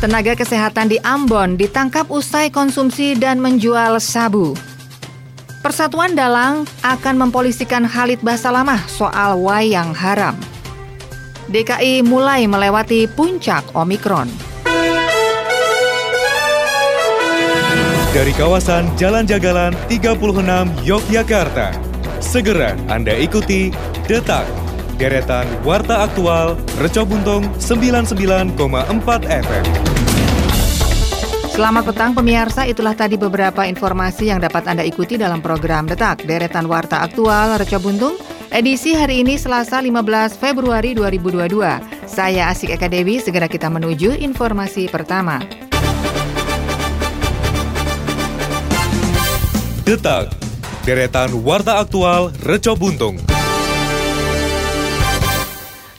Tenaga kesehatan di Ambon ditangkap usai konsumsi dan menjual sabu. Persatuan Dalang akan mempolisikan Khalid Basalamah soal wayang haram. DKI mulai melewati puncak Omikron. Dari kawasan Jalan Jagalan 36 Yogyakarta, segera Anda ikuti Detak deretan Warta Aktual Reco Buntung 99,4 FM. Selamat petang pemirsa, itulah tadi beberapa informasi yang dapat Anda ikuti dalam program Detak Deretan Warta Aktual Reco Buntung edisi hari ini Selasa 15 Februari 2022. Saya Asik Eka Dewi, segera kita menuju informasi pertama. Detak Deretan Warta Aktual Reco Buntung.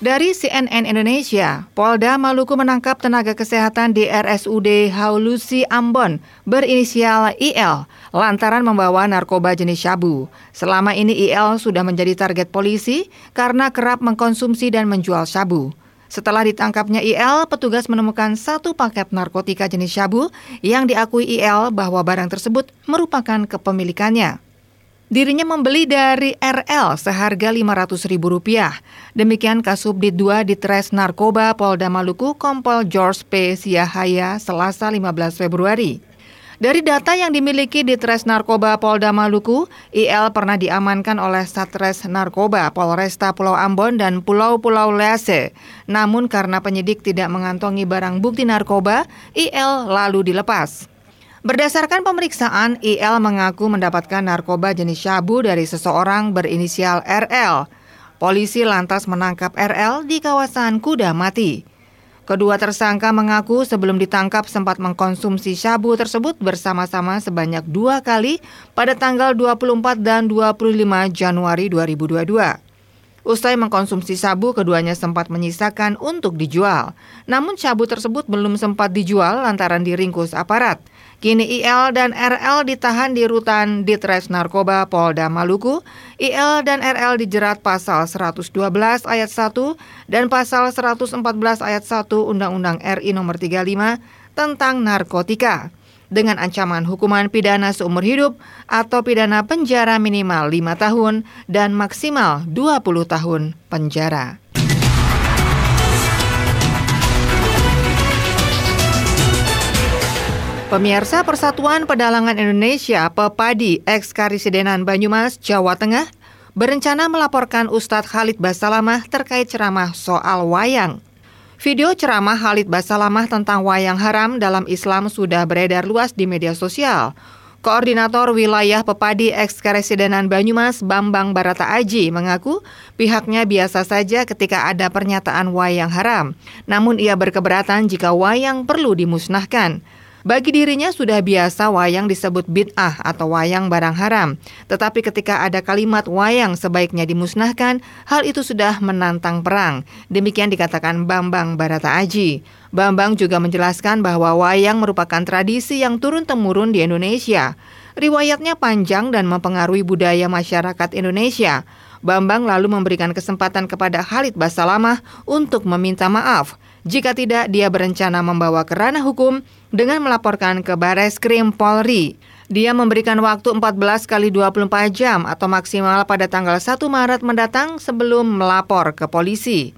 Dari CNN Indonesia, Polda Maluku menangkap tenaga kesehatan di RSUD Haulusi Ambon berinisial IL lantaran membawa narkoba jenis syabu. Selama ini IL sudah menjadi target polisi karena kerap mengkonsumsi dan menjual syabu. Setelah ditangkapnya IL, petugas menemukan satu paket narkotika jenis syabu yang diakui IL bahwa barang tersebut merupakan kepemilikannya. Dirinya membeli dari RL seharga Rp500.000. Demikian Kasubdit 2 di Tres Narkoba Polda Maluku Kompol George P. Siahaya Selasa 15 Februari. Dari data yang dimiliki di Tres Narkoba Polda Maluku, IL pernah diamankan oleh Satres Narkoba Polresta Pulau Ambon dan Pulau-Pulau Lese. Namun karena penyidik tidak mengantongi barang bukti narkoba, IL lalu dilepas. Berdasarkan pemeriksaan, IL mengaku mendapatkan narkoba jenis syabu dari seseorang berinisial RL. Polisi lantas menangkap RL di kawasan Kuda Mati. Kedua tersangka mengaku sebelum ditangkap sempat mengkonsumsi syabu tersebut bersama-sama sebanyak dua kali pada tanggal 24 dan 25 Januari 2022. Usai mengkonsumsi sabu, keduanya sempat menyisakan untuk dijual. Namun sabu tersebut belum sempat dijual lantaran diringkus aparat. Kini IL dan RL ditahan di rutan Ditres Narkoba Polda Maluku. IL dan RL dijerat pasal 112 ayat 1 dan pasal 114 ayat 1 Undang-Undang RI nomor 35 tentang narkotika dengan ancaman hukuman pidana seumur hidup atau pidana penjara minimal 5 tahun dan maksimal 20 tahun penjara. Pemirsa Persatuan Pedalangan Indonesia Pepadi ex Karisidenan Banyumas, Jawa Tengah berencana melaporkan Ustadz Khalid Basalamah terkait ceramah soal wayang. Video ceramah Khalid Basalamah tentang wayang haram dalam Islam sudah beredar luas di media sosial. Koordinator Wilayah Pepadi Ex-Karesidenan Banyumas Bambang Barata Aji mengaku pihaknya biasa saja ketika ada pernyataan wayang haram. Namun ia berkeberatan jika wayang perlu dimusnahkan. Bagi dirinya sudah biasa wayang disebut bid'ah atau wayang barang haram. Tetapi ketika ada kalimat wayang sebaiknya dimusnahkan, hal itu sudah menantang perang. Demikian dikatakan Bambang Barata Aji. Bambang juga menjelaskan bahwa wayang merupakan tradisi yang turun-temurun di Indonesia. Riwayatnya panjang dan mempengaruhi budaya masyarakat Indonesia. Bambang lalu memberikan kesempatan kepada Khalid Basalamah untuk meminta maaf. Jika tidak, dia berencana membawa ke ranah hukum dengan melaporkan ke Bares Krim Polri. Dia memberikan waktu 14 kali 24 jam atau maksimal pada tanggal 1 Maret mendatang sebelum melapor ke polisi.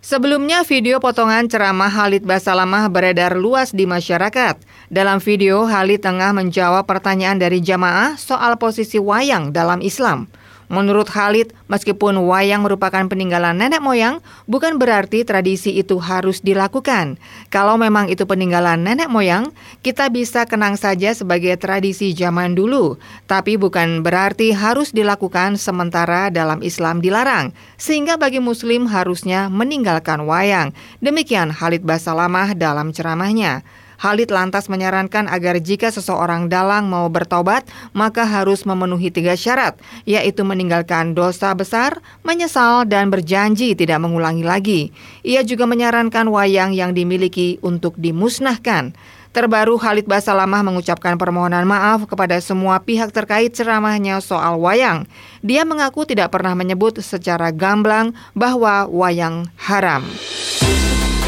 Sebelumnya video potongan ceramah Halid Basalamah beredar luas di masyarakat. Dalam video, Halid tengah menjawab pertanyaan dari jamaah soal posisi wayang dalam Islam. Menurut Khalid, meskipun wayang merupakan peninggalan nenek moyang, bukan berarti tradisi itu harus dilakukan. Kalau memang itu peninggalan nenek moyang, kita bisa kenang saja sebagai tradisi zaman dulu, tapi bukan berarti harus dilakukan sementara dalam Islam dilarang, sehingga bagi muslim harusnya meninggalkan wayang. Demikian Khalid Basalamah dalam ceramahnya. Halid lantas menyarankan agar jika seseorang dalang mau bertobat, maka harus memenuhi tiga syarat, yaitu meninggalkan dosa besar, menyesal, dan berjanji tidak mengulangi lagi. Ia juga menyarankan wayang yang dimiliki untuk dimusnahkan. Terbaru Khalid Basalamah mengucapkan permohonan maaf kepada semua pihak terkait ceramahnya soal wayang. Dia mengaku tidak pernah menyebut secara gamblang bahwa wayang haram.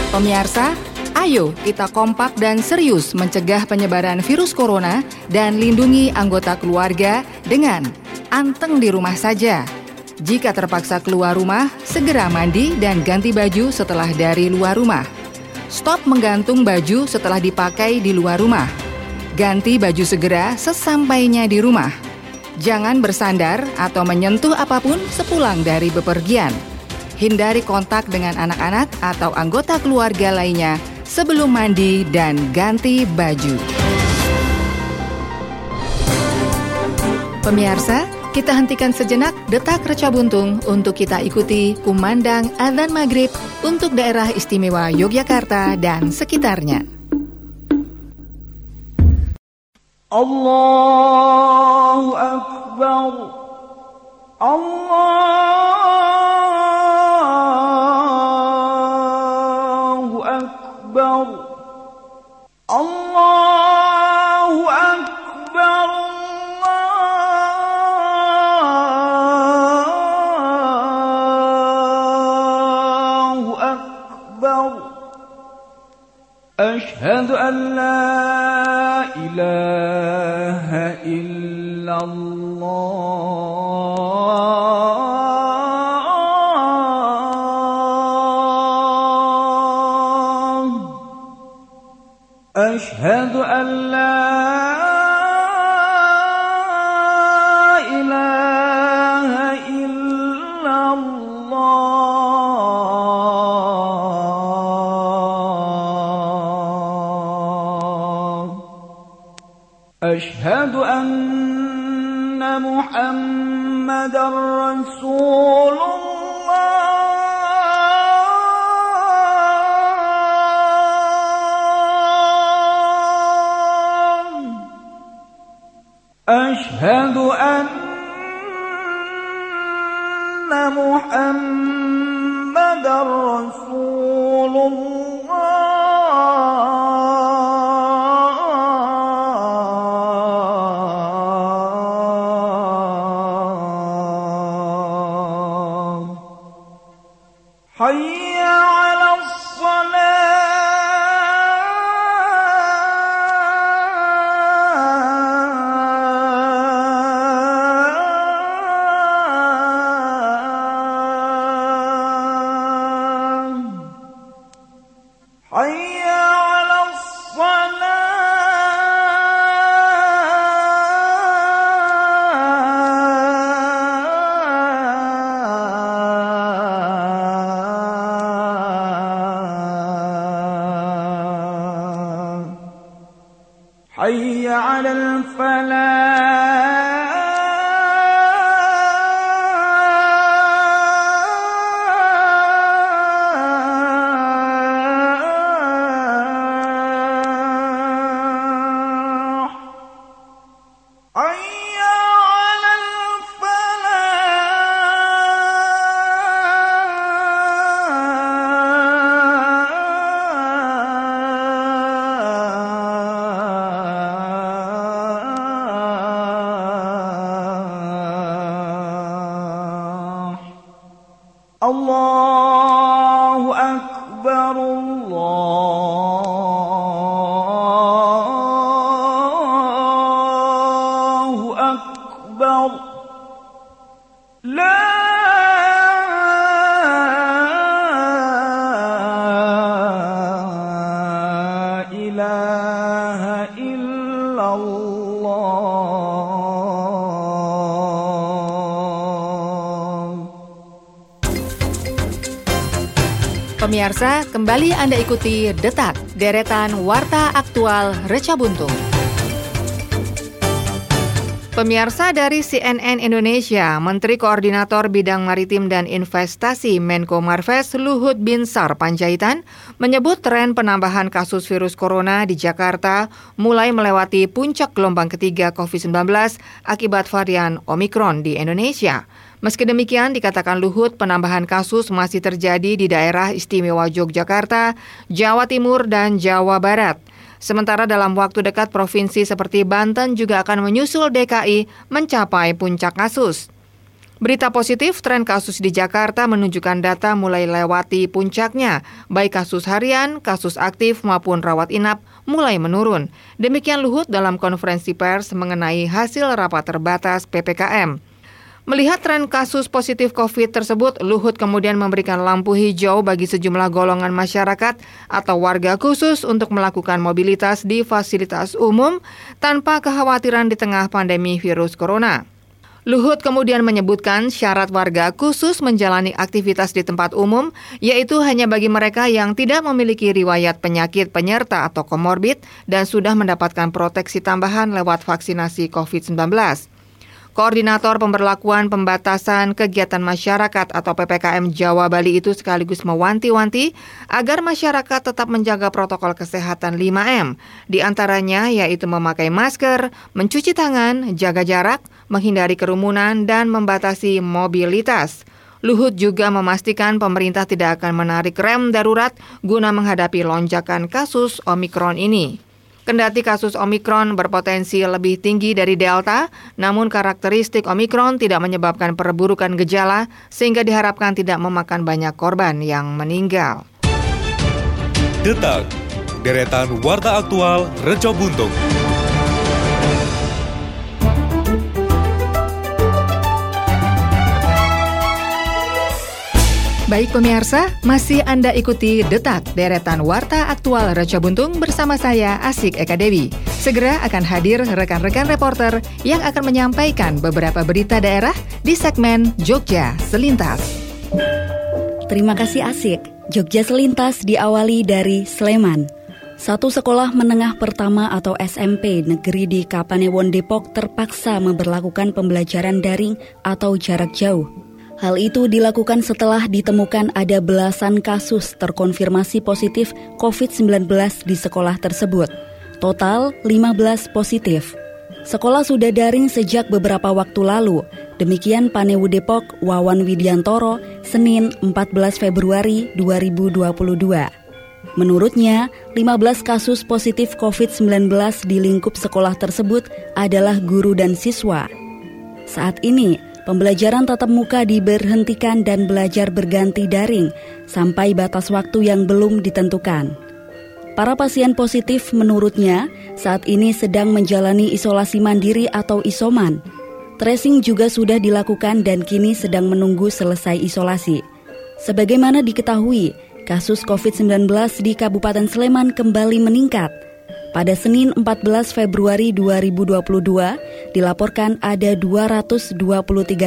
Pemirsa, Ayo kita kompak dan serius mencegah penyebaran virus corona dan lindungi anggota keluarga dengan anteng di rumah saja. Jika terpaksa keluar rumah, segera mandi dan ganti baju setelah dari luar rumah. Stop menggantung baju setelah dipakai di luar rumah. Ganti baju segera sesampainya di rumah. Jangan bersandar atau menyentuh apa pun sepulang dari bepergian. Hindari kontak dengan anak-anak atau anggota keluarga lainnya sebelum mandi dan ganti baju. Pemirsa, kita hentikan sejenak detak reca buntung untuk kita ikuti kumandang adzan maghrib untuk daerah istimewa Yogyakarta dan sekitarnya. Allahu Akbar Allah أشهد أن Aí Pemirsa, kembali Anda ikuti Detak, deretan Warta Aktual Reca Buntung. Pemirsa dari CNN Indonesia, Menteri Koordinator Bidang Maritim dan Investasi Menko Marves Luhut Binsar Panjaitan menyebut tren penambahan kasus virus corona di Jakarta mulai melewati puncak gelombang ketiga COVID-19 akibat varian Omikron di Indonesia. Meski demikian, dikatakan Luhut, penambahan kasus masih terjadi di daerah istimewa Yogyakarta, Jawa Timur, dan Jawa Barat. Sementara dalam waktu dekat provinsi seperti Banten juga akan menyusul DKI mencapai puncak kasus. Berita positif, tren kasus di Jakarta menunjukkan data mulai lewati puncaknya, baik kasus harian, kasus aktif maupun rawat inap mulai menurun. Demikian Luhut dalam konferensi pers mengenai hasil rapat terbatas PPKM. Melihat tren kasus positif COVID tersebut, Luhut kemudian memberikan lampu hijau bagi sejumlah golongan masyarakat atau warga khusus untuk melakukan mobilitas di fasilitas umum tanpa kekhawatiran di tengah pandemi virus corona. Luhut kemudian menyebutkan syarat warga khusus menjalani aktivitas di tempat umum, yaitu hanya bagi mereka yang tidak memiliki riwayat penyakit penyerta atau komorbid dan sudah mendapatkan proteksi tambahan lewat vaksinasi COVID-19. Koordinator Pemberlakuan Pembatasan Kegiatan Masyarakat atau PPKM Jawa Bali itu sekaligus mewanti-wanti agar masyarakat tetap menjaga protokol kesehatan 5M, di antaranya yaitu memakai masker, mencuci tangan, jaga jarak, menghindari kerumunan, dan membatasi mobilitas. Luhut juga memastikan pemerintah tidak akan menarik rem darurat guna menghadapi lonjakan kasus Omikron ini. Kendati kasus Omikron berpotensi lebih tinggi dari Delta, namun karakteristik Omikron tidak menyebabkan perburukan gejala sehingga diharapkan tidak memakan banyak korban yang meninggal. Detak, deretan warta aktual Rejo Buntung. Baik pemirsa, masih Anda ikuti Detak Deretan Warta Aktual Raja Buntung bersama saya Asik Eka Dewi. Segera akan hadir rekan-rekan reporter yang akan menyampaikan beberapa berita daerah di segmen Jogja Selintas. Terima kasih Asik. Jogja Selintas diawali dari Sleman. Satu sekolah menengah pertama atau SMP negeri di Kapanewon Depok terpaksa memperlakukan pembelajaran daring atau jarak jauh Hal itu dilakukan setelah ditemukan ada belasan kasus terkonfirmasi positif COVID-19 di sekolah tersebut. Total 15 positif. Sekolah sudah daring sejak beberapa waktu lalu. Demikian Panewu Depok Wawan Widiantoro, Senin 14 Februari 2022. Menurutnya, 15 kasus positif COVID-19 di lingkup sekolah tersebut adalah guru dan siswa. Saat ini, Pembelajaran tatap muka diberhentikan dan belajar berganti daring sampai batas waktu yang belum ditentukan. Para pasien positif menurutnya saat ini sedang menjalani isolasi mandiri atau isoman. Tracing juga sudah dilakukan dan kini sedang menunggu selesai isolasi. Sebagaimana diketahui, kasus COVID-19 di Kabupaten Sleman kembali meningkat – pada Senin 14 Februari 2022 dilaporkan ada 223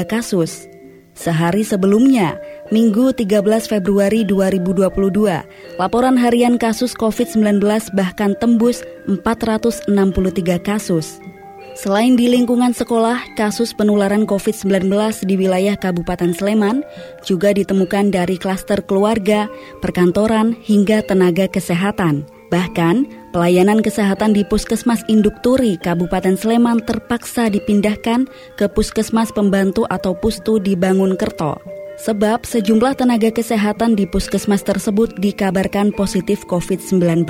kasus. Sehari sebelumnya, Minggu 13 Februari 2022, laporan harian kasus COVID-19 bahkan tembus 463 kasus. Selain di lingkungan sekolah, kasus penularan COVID-19 di wilayah Kabupaten Sleman juga ditemukan dari klaster keluarga, perkantoran, hingga tenaga kesehatan. Bahkan, Pelayanan kesehatan di Puskesmas Induk Turi, Kabupaten Sleman terpaksa dipindahkan ke Puskesmas Pembantu atau Pustu di Bangun Kerto. Sebab sejumlah tenaga kesehatan di puskesmas tersebut dikabarkan positif COVID-19.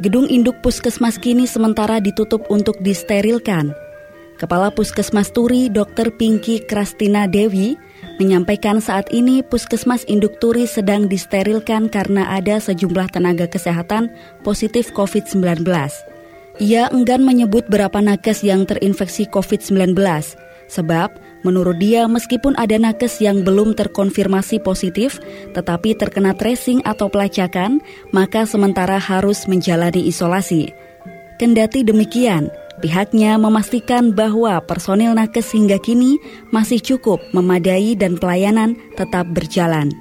Gedung induk puskesmas kini sementara ditutup untuk disterilkan. Kepala Puskesmas Turi, Dr. Pinky Krastina Dewi, menyampaikan saat ini Puskesmas Induk Turi sedang disterilkan karena ada sejumlah tenaga kesehatan positif COVID-19. Ia enggan menyebut berapa nakes yang terinfeksi COVID-19, sebab menurut dia meskipun ada nakes yang belum terkonfirmasi positif tetapi terkena tracing atau pelacakan, maka sementara harus menjalani isolasi. Kendati demikian, Pihaknya memastikan bahwa personil nakes hingga kini masih cukup memadai dan pelayanan tetap berjalan.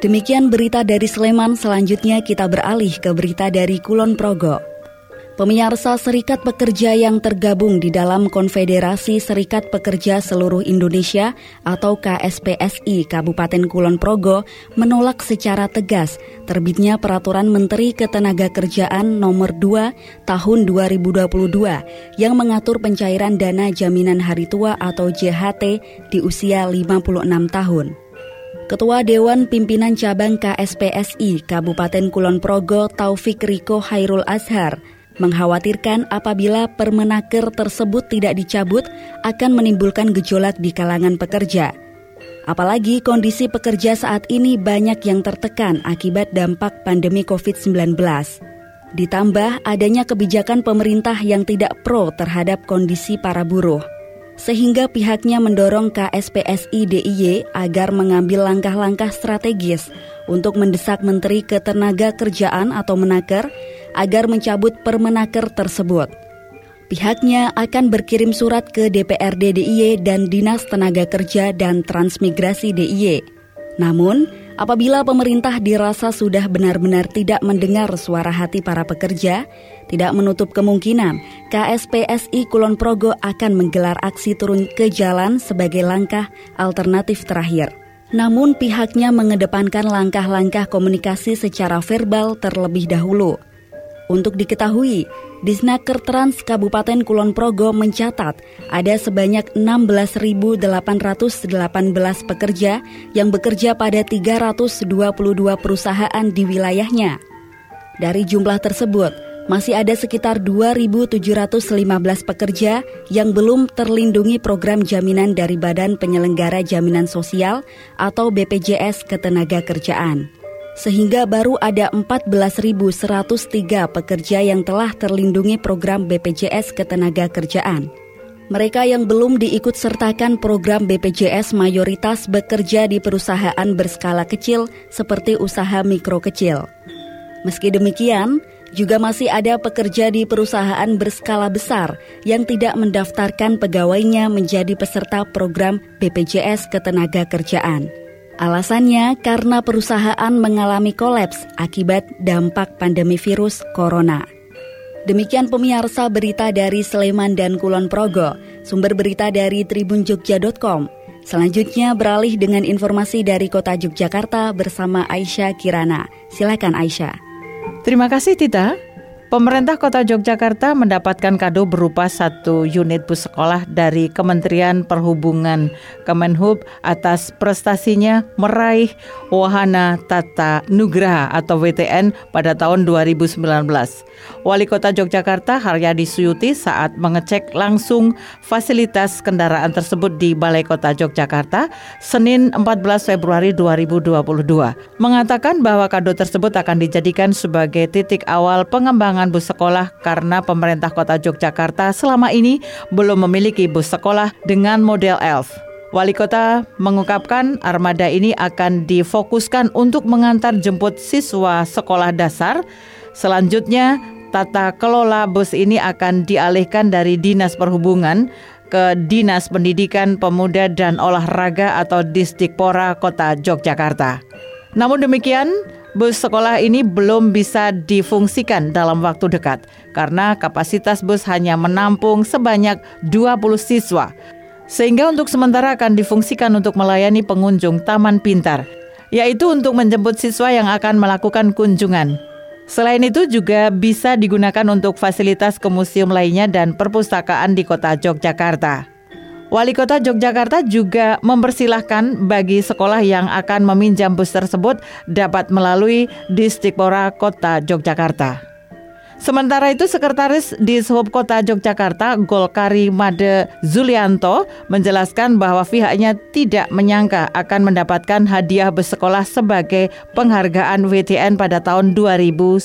Demikian berita dari Sleman, selanjutnya kita beralih ke berita dari Kulon Progo. Pemirsa Serikat Pekerja yang tergabung di dalam Konfederasi Serikat Pekerja Seluruh Indonesia atau KSPSI Kabupaten Kulon Progo menolak secara tegas terbitnya Peraturan Menteri Ketenagakerjaan Nomor 2 Tahun 2022 yang mengatur pencairan dana jaminan hari tua atau JHT di usia 56 tahun. Ketua Dewan Pimpinan Cabang KSPSI Kabupaten Kulon Progo Taufik Riko Hairul Azhar mengkhawatirkan apabila permenaker tersebut tidak dicabut akan menimbulkan gejolak di kalangan pekerja. Apalagi kondisi pekerja saat ini banyak yang tertekan akibat dampak pandemi COVID-19. Ditambah adanya kebijakan pemerintah yang tidak pro terhadap kondisi para buruh sehingga pihaknya mendorong KSPSI DIY agar mengambil langkah-langkah strategis untuk mendesak Menteri Ketenaga Kerjaan atau Menaker agar mencabut permenaker tersebut. Pihaknya akan berkirim surat ke DPRD DIY dan Dinas Tenaga Kerja dan Transmigrasi DIY. Namun, apabila pemerintah dirasa sudah benar-benar tidak mendengar suara hati para pekerja, tidak menutup kemungkinan KSPSI Kulon Progo akan menggelar aksi turun ke jalan sebagai langkah alternatif terakhir. Namun pihaknya mengedepankan langkah-langkah komunikasi secara verbal terlebih dahulu. Untuk diketahui, Disnaker Trans Kabupaten Kulon Progo mencatat ada sebanyak 16.818 pekerja yang bekerja pada 322 perusahaan di wilayahnya. Dari jumlah tersebut, masih ada sekitar 2.715 pekerja yang belum terlindungi program jaminan dari Badan Penyelenggara Jaminan Sosial atau BPJS Ketenagakerjaan sehingga baru ada 14.103 pekerja yang telah terlindungi program BPJS Ketenagakerjaan. Mereka yang belum diikut sertakan program BPJS mayoritas bekerja di perusahaan berskala kecil seperti usaha mikro kecil. Meski demikian, juga masih ada pekerja di perusahaan berskala besar yang tidak mendaftarkan pegawainya menjadi peserta program BPJS Ketenagakerjaan. Alasannya karena perusahaan mengalami kolaps akibat dampak pandemi virus corona. Demikian pemirsa berita dari Sleman dan Kulon Progo, sumber berita dari tribunjogja.com. Selanjutnya beralih dengan informasi dari kota Yogyakarta bersama Aisyah Kirana. Silakan Aisyah. Terima kasih Tita. Pemerintah Kota Yogyakarta mendapatkan kado berupa satu unit bus sekolah dari Kementerian Perhubungan Kemenhub atas prestasinya meraih Wahana Tata Nugraha atau WTN pada tahun 2019. Wali Kota Yogyakarta Haryadi Suyuti saat mengecek langsung fasilitas kendaraan tersebut di Balai Kota Yogyakarta Senin 14 Februari 2022 mengatakan bahwa kado tersebut akan dijadikan sebagai titik awal pengembangan pengembangan bus sekolah karena pemerintah kota Yogyakarta selama ini belum memiliki bus sekolah dengan model ELF. Wali kota mengungkapkan armada ini akan difokuskan untuk mengantar jemput siswa sekolah dasar. Selanjutnya, tata kelola bus ini akan dialihkan dari Dinas Perhubungan ke Dinas Pendidikan Pemuda dan Olahraga atau Distikpora Kota Yogyakarta. Namun demikian, bus sekolah ini belum bisa difungsikan dalam waktu dekat karena kapasitas bus hanya menampung sebanyak 20 siswa. Sehingga untuk sementara akan difungsikan untuk melayani pengunjung Taman Pintar, yaitu untuk menjemput siswa yang akan melakukan kunjungan. Selain itu juga bisa digunakan untuk fasilitas ke museum lainnya dan perpustakaan di kota Yogyakarta. Wali Kota Yogyakarta juga mempersilahkan bagi sekolah yang akan meminjam bus tersebut dapat melalui Distikpora Kota Yogyakarta. Sementara itu Sekretaris di Sub Kota Yogyakarta Golkari Made Zulianto menjelaskan bahwa pihaknya tidak menyangka akan mendapatkan hadiah bus sekolah sebagai penghargaan WTN pada tahun 2019.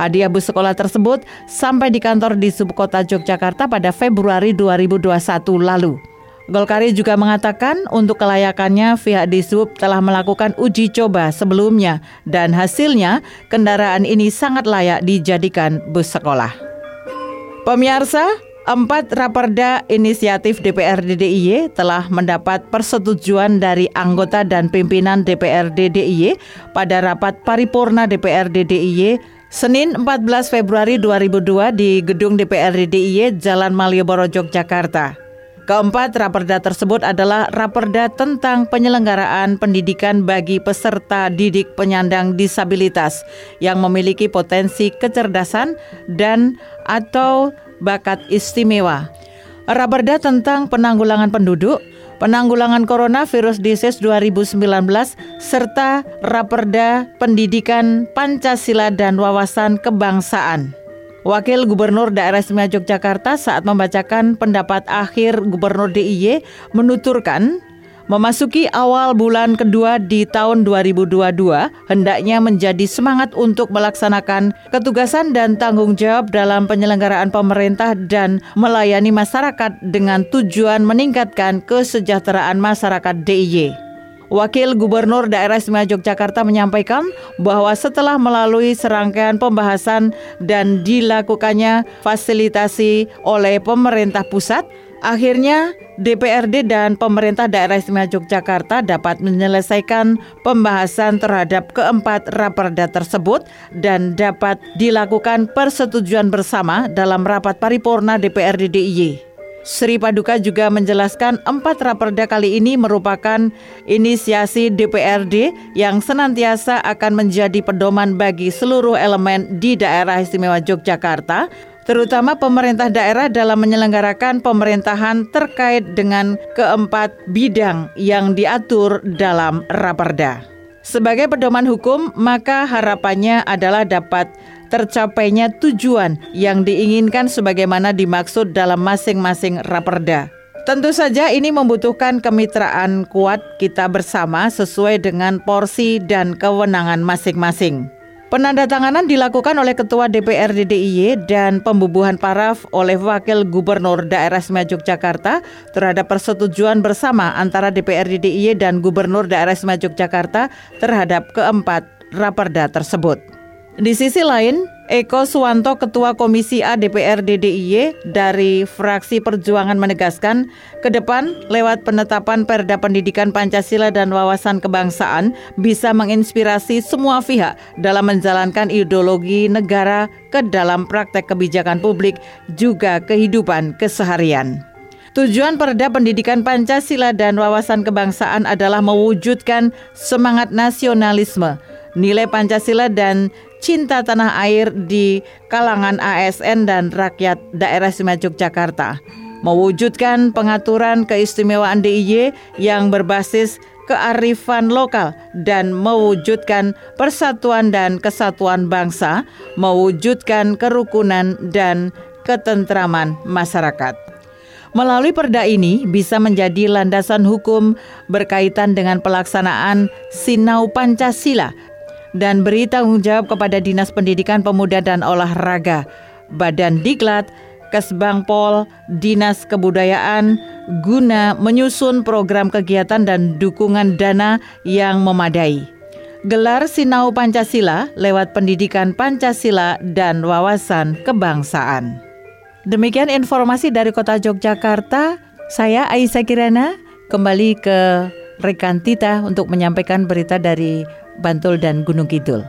Hadiah bus sekolah tersebut sampai di kantor di Sub Kota Yogyakarta pada Februari 2021 lalu. Golkari juga mengatakan untuk kelayakannya pihak Disub telah melakukan uji coba sebelumnya dan hasilnya kendaraan ini sangat layak dijadikan bus sekolah. Pemirsa, Empat raperda inisiatif DPRD DIY telah mendapat persetujuan dari anggota dan pimpinan DPRD DIY pada rapat paripurna DPRD DIY Senin 14 Februari 2002 di Gedung DPRD DIY Jalan Malioboro Yogyakarta. Keempat raperda tersebut adalah raperda tentang penyelenggaraan pendidikan bagi peserta didik penyandang disabilitas yang memiliki potensi kecerdasan dan atau bakat istimewa. Raperda tentang penanggulangan penduduk, penanggulangan coronavirus disease 2019 serta raperda pendidikan Pancasila dan wawasan kebangsaan. Wakil Gubernur Daerah Istimewa Yogyakarta saat membacakan pendapat akhir Gubernur DIY menuturkan Memasuki awal bulan kedua di tahun 2022, hendaknya menjadi semangat untuk melaksanakan ketugasan dan tanggung jawab dalam penyelenggaraan pemerintah dan melayani masyarakat dengan tujuan meningkatkan kesejahteraan masyarakat DIY. Wakil Gubernur Daerah Istimewa Yogyakarta menyampaikan bahwa setelah melalui serangkaian pembahasan dan dilakukannya fasilitasi oleh pemerintah pusat, Akhirnya, DPRD dan pemerintah daerah istimewa Yogyakarta dapat menyelesaikan pembahasan terhadap keempat raperda tersebut dan dapat dilakukan persetujuan bersama dalam rapat paripurna DPRD DIY. Sri Paduka juga menjelaskan empat raperda kali ini merupakan inisiasi DPRD yang senantiasa akan menjadi pedoman bagi seluruh elemen di daerah istimewa Yogyakarta terutama pemerintah daerah dalam menyelenggarakan pemerintahan terkait dengan keempat bidang yang diatur dalam Raperda. Sebagai pedoman hukum, maka harapannya adalah dapat tercapainya tujuan yang diinginkan sebagaimana dimaksud dalam masing-masing Raperda. Tentu saja ini membutuhkan kemitraan kuat kita bersama sesuai dengan porsi dan kewenangan masing-masing. Penandatanganan dilakukan oleh Ketua DPRD DIY dan pembubuhan paraf oleh Wakil Gubernur Daerah Istimewa Yogyakarta terhadap persetujuan bersama antara DPRD DIY dan Gubernur Daerah Istimewa Yogyakarta terhadap keempat raperda tersebut. Di sisi lain, Eko Suwanto, Ketua Komisi A DPRD DIY dari fraksi Perjuangan menegaskan, ke depan lewat penetapan Perda Pendidikan Pancasila dan Wawasan Kebangsaan bisa menginspirasi semua pihak dalam menjalankan ideologi negara ke dalam praktek kebijakan publik juga kehidupan keseharian. Tujuan Perda Pendidikan Pancasila dan Wawasan Kebangsaan adalah mewujudkan semangat nasionalisme, nilai Pancasila dan cinta tanah air di kalangan ASN dan rakyat daerah istimewa Yogyakarta. Mewujudkan pengaturan keistimewaan DIY yang berbasis kearifan lokal dan mewujudkan persatuan dan kesatuan bangsa, mewujudkan kerukunan dan ketentraman masyarakat. Melalui perda ini bisa menjadi landasan hukum berkaitan dengan pelaksanaan Sinau Pancasila dan beri tanggung jawab kepada Dinas Pendidikan Pemuda dan Olahraga, Badan Diklat, Kesbangpol, Dinas Kebudayaan guna menyusun program kegiatan dan dukungan dana yang memadai. Gelar Sinau Pancasila lewat pendidikan Pancasila dan wawasan kebangsaan. Demikian informasi dari Kota Yogyakarta. Saya Aisyah Kirana kembali ke rekan Tita untuk menyampaikan berita dari Bantul dan Gunung Kidul.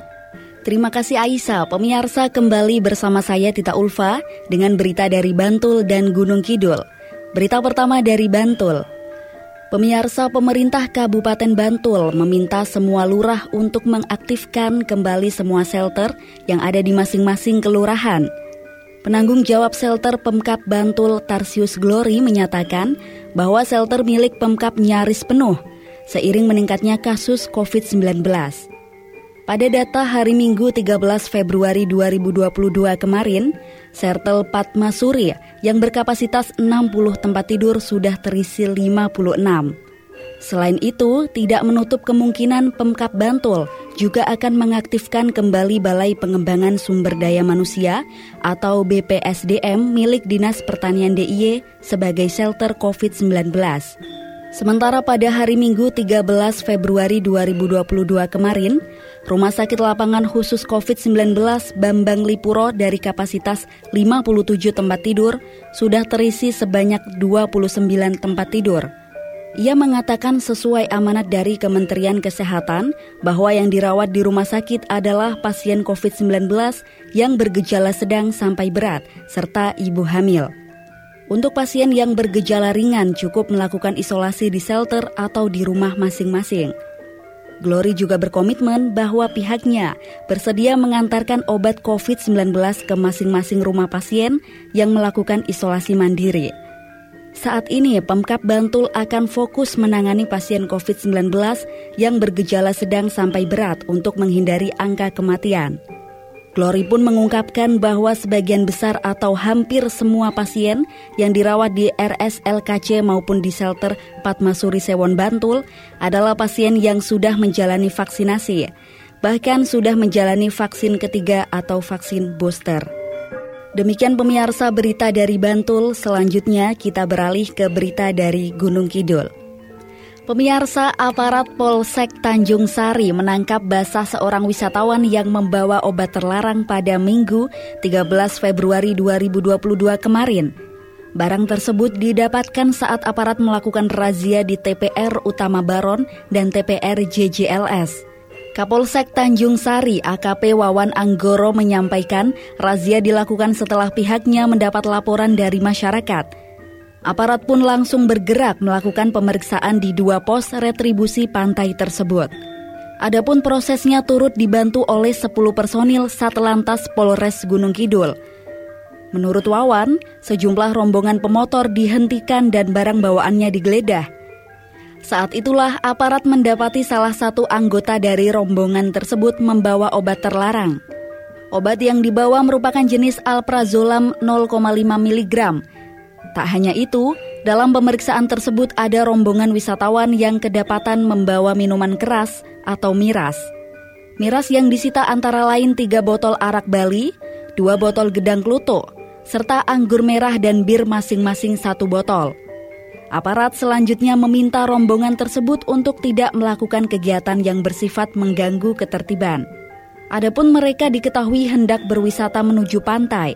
Terima kasih Aisyah, pemirsa kembali bersama saya Tita Ulfa dengan berita dari Bantul dan Gunung Kidul. Berita pertama dari Bantul. Pemirsa pemerintah Kabupaten Bantul meminta semua lurah untuk mengaktifkan kembali semua shelter yang ada di masing-masing kelurahan. Penanggung jawab shelter Pemkap Bantul Tarsius Glory menyatakan bahwa shelter milik Pemkap nyaris penuh seiring meningkatnya kasus COVID-19. Pada data hari Minggu 13 Februari 2022 kemarin, Sertel Patma Suri yang berkapasitas 60 tempat tidur sudah terisi 56. Selain itu, tidak menutup kemungkinan Pemkap Bantul juga akan mengaktifkan kembali Balai Pengembangan Sumber Daya Manusia atau BPSDM milik Dinas Pertanian DIY sebagai shelter COVID-19. Sementara pada hari Minggu 13 Februari 2022 kemarin, Rumah Sakit Lapangan Khusus COVID-19 Bambang Lipuro dari kapasitas 57 tempat tidur sudah terisi sebanyak 29 tempat tidur. Ia mengatakan sesuai amanat dari Kementerian Kesehatan bahwa yang dirawat di rumah sakit adalah pasien COVID-19 yang bergejala sedang sampai berat serta ibu hamil. Untuk pasien yang bergejala ringan cukup melakukan isolasi di shelter atau di rumah masing-masing. Glory juga berkomitmen bahwa pihaknya bersedia mengantarkan obat COVID-19 ke masing-masing rumah pasien yang melakukan isolasi mandiri. Saat ini, Pemkap Bantul akan fokus menangani pasien COVID-19 yang bergejala sedang sampai berat untuk menghindari angka kematian. Glory pun mengungkapkan bahwa sebagian besar atau hampir semua pasien yang dirawat di RSLKC maupun di shelter Patmasuri Sewon Bantul adalah pasien yang sudah menjalani vaksinasi, bahkan sudah menjalani vaksin ketiga atau vaksin booster. Demikian pemirsa berita dari Bantul, selanjutnya kita beralih ke berita dari Gunung Kidul. Pemirsa aparat Polsek Tanjung Sari menangkap basah seorang wisatawan yang membawa obat terlarang pada Minggu 13 Februari 2022 kemarin. Barang tersebut didapatkan saat aparat melakukan razia di TPR Utama Baron dan TPR JJLS. Kapolsek Tanjung Sari AKP Wawan Anggoro menyampaikan razia dilakukan setelah pihaknya mendapat laporan dari masyarakat. Aparat pun langsung bergerak melakukan pemeriksaan di dua pos retribusi pantai tersebut. Adapun prosesnya turut dibantu oleh 10 personil Satlantas Polres Gunung Kidul. Menurut Wawan, sejumlah rombongan pemotor dihentikan dan barang bawaannya digeledah. Saat itulah aparat mendapati salah satu anggota dari rombongan tersebut membawa obat terlarang. Obat yang dibawa merupakan jenis alprazolam 0,5 mg Tak hanya itu, dalam pemeriksaan tersebut ada rombongan wisatawan yang kedapatan membawa minuman keras atau miras. Miras yang disita antara lain tiga botol arak Bali, dua botol gedang kluto, serta anggur merah dan bir masing-masing satu botol. Aparat selanjutnya meminta rombongan tersebut untuk tidak melakukan kegiatan yang bersifat mengganggu ketertiban. Adapun mereka diketahui hendak berwisata menuju pantai.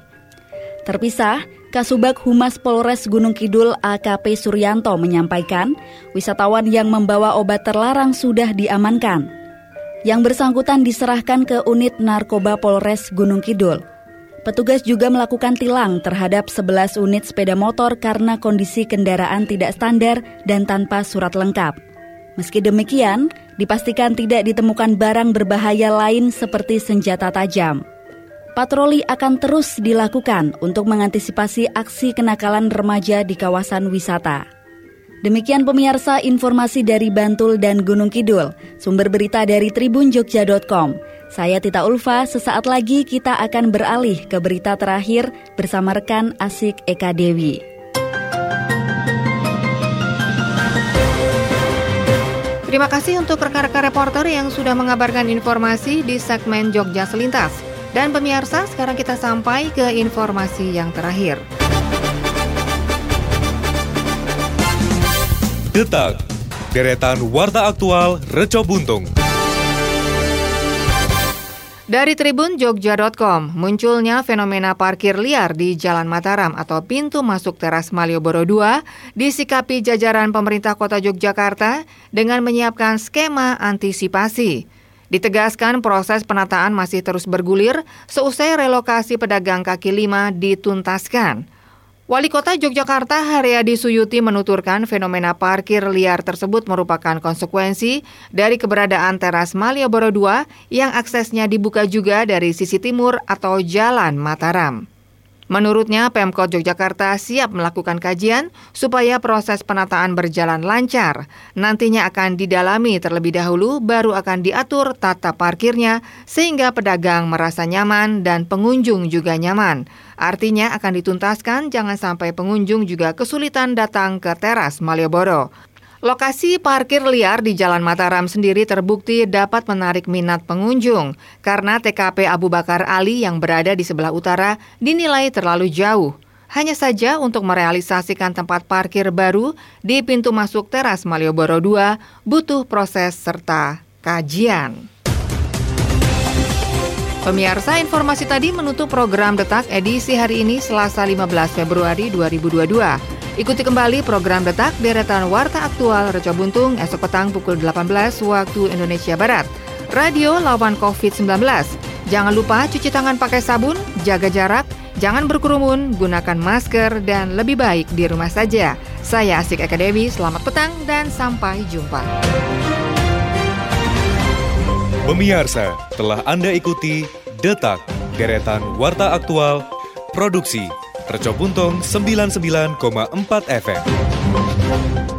Terpisah, Kasubag Humas Polres Gunung Kidul AKP Suryanto menyampaikan, wisatawan yang membawa obat terlarang sudah diamankan. Yang bersangkutan diserahkan ke unit narkoba Polres Gunung Kidul. Petugas juga melakukan tilang terhadap 11 unit sepeda motor karena kondisi kendaraan tidak standar dan tanpa surat lengkap. Meski demikian, dipastikan tidak ditemukan barang berbahaya lain seperti senjata tajam. Patroli akan terus dilakukan untuk mengantisipasi aksi kenakalan remaja di kawasan wisata. Demikian pemirsa informasi dari Bantul dan Gunung Kidul. Sumber berita dari tribunjogja.com. Saya Tita Ulfa, sesaat lagi kita akan beralih ke berita terakhir bersama rekan Asik Eka Dewi. Terima kasih untuk rekan-rekan reporter yang sudah mengabarkan informasi di segmen Jogja Selintas. Dan pemirsa, sekarang kita sampai ke informasi yang terakhir. Detak, deretan warta aktual Reco Buntung. Dari Tribun Jogja.com, munculnya fenomena parkir liar di Jalan Mataram atau pintu masuk teras Malioboro II disikapi jajaran pemerintah kota Yogyakarta dengan menyiapkan skema antisipasi. Ditegaskan proses penataan masih terus bergulir seusai relokasi pedagang kaki lima dituntaskan. Wali Kota Yogyakarta Haryadi Suyuti menuturkan fenomena parkir liar tersebut merupakan konsekuensi dari keberadaan teras Malioboro II yang aksesnya dibuka juga dari sisi timur atau Jalan Mataram. Menurutnya, Pemkot Yogyakarta siap melakukan kajian supaya proses penataan berjalan lancar. Nantinya akan didalami terlebih dahulu, baru akan diatur tata parkirnya sehingga pedagang merasa nyaman dan pengunjung juga nyaman. Artinya akan dituntaskan jangan sampai pengunjung juga kesulitan datang ke teras Malioboro. Lokasi parkir liar di Jalan Mataram sendiri terbukti dapat menarik minat pengunjung karena TKP Abu Bakar Ali yang berada di sebelah utara dinilai terlalu jauh. Hanya saja untuk merealisasikan tempat parkir baru di pintu masuk teras Malioboro II butuh proses serta kajian. Pemirsa, informasi tadi menutup program Detak edisi hari ini Selasa 15 Februari 2022. Ikuti kembali program Detak Deretan Warta Aktual Reca Buntung esok petang pukul 18 waktu Indonesia Barat. Radio lawan COVID-19. Jangan lupa cuci tangan pakai sabun, jaga jarak, jangan berkerumun, gunakan masker, dan lebih baik di rumah saja. Saya Asik Akademi, selamat petang dan sampai jumpa. Pemirsa, telah Anda ikuti Detak Deretan Warta Aktual Produksi Reco Buntung 99,4 FM.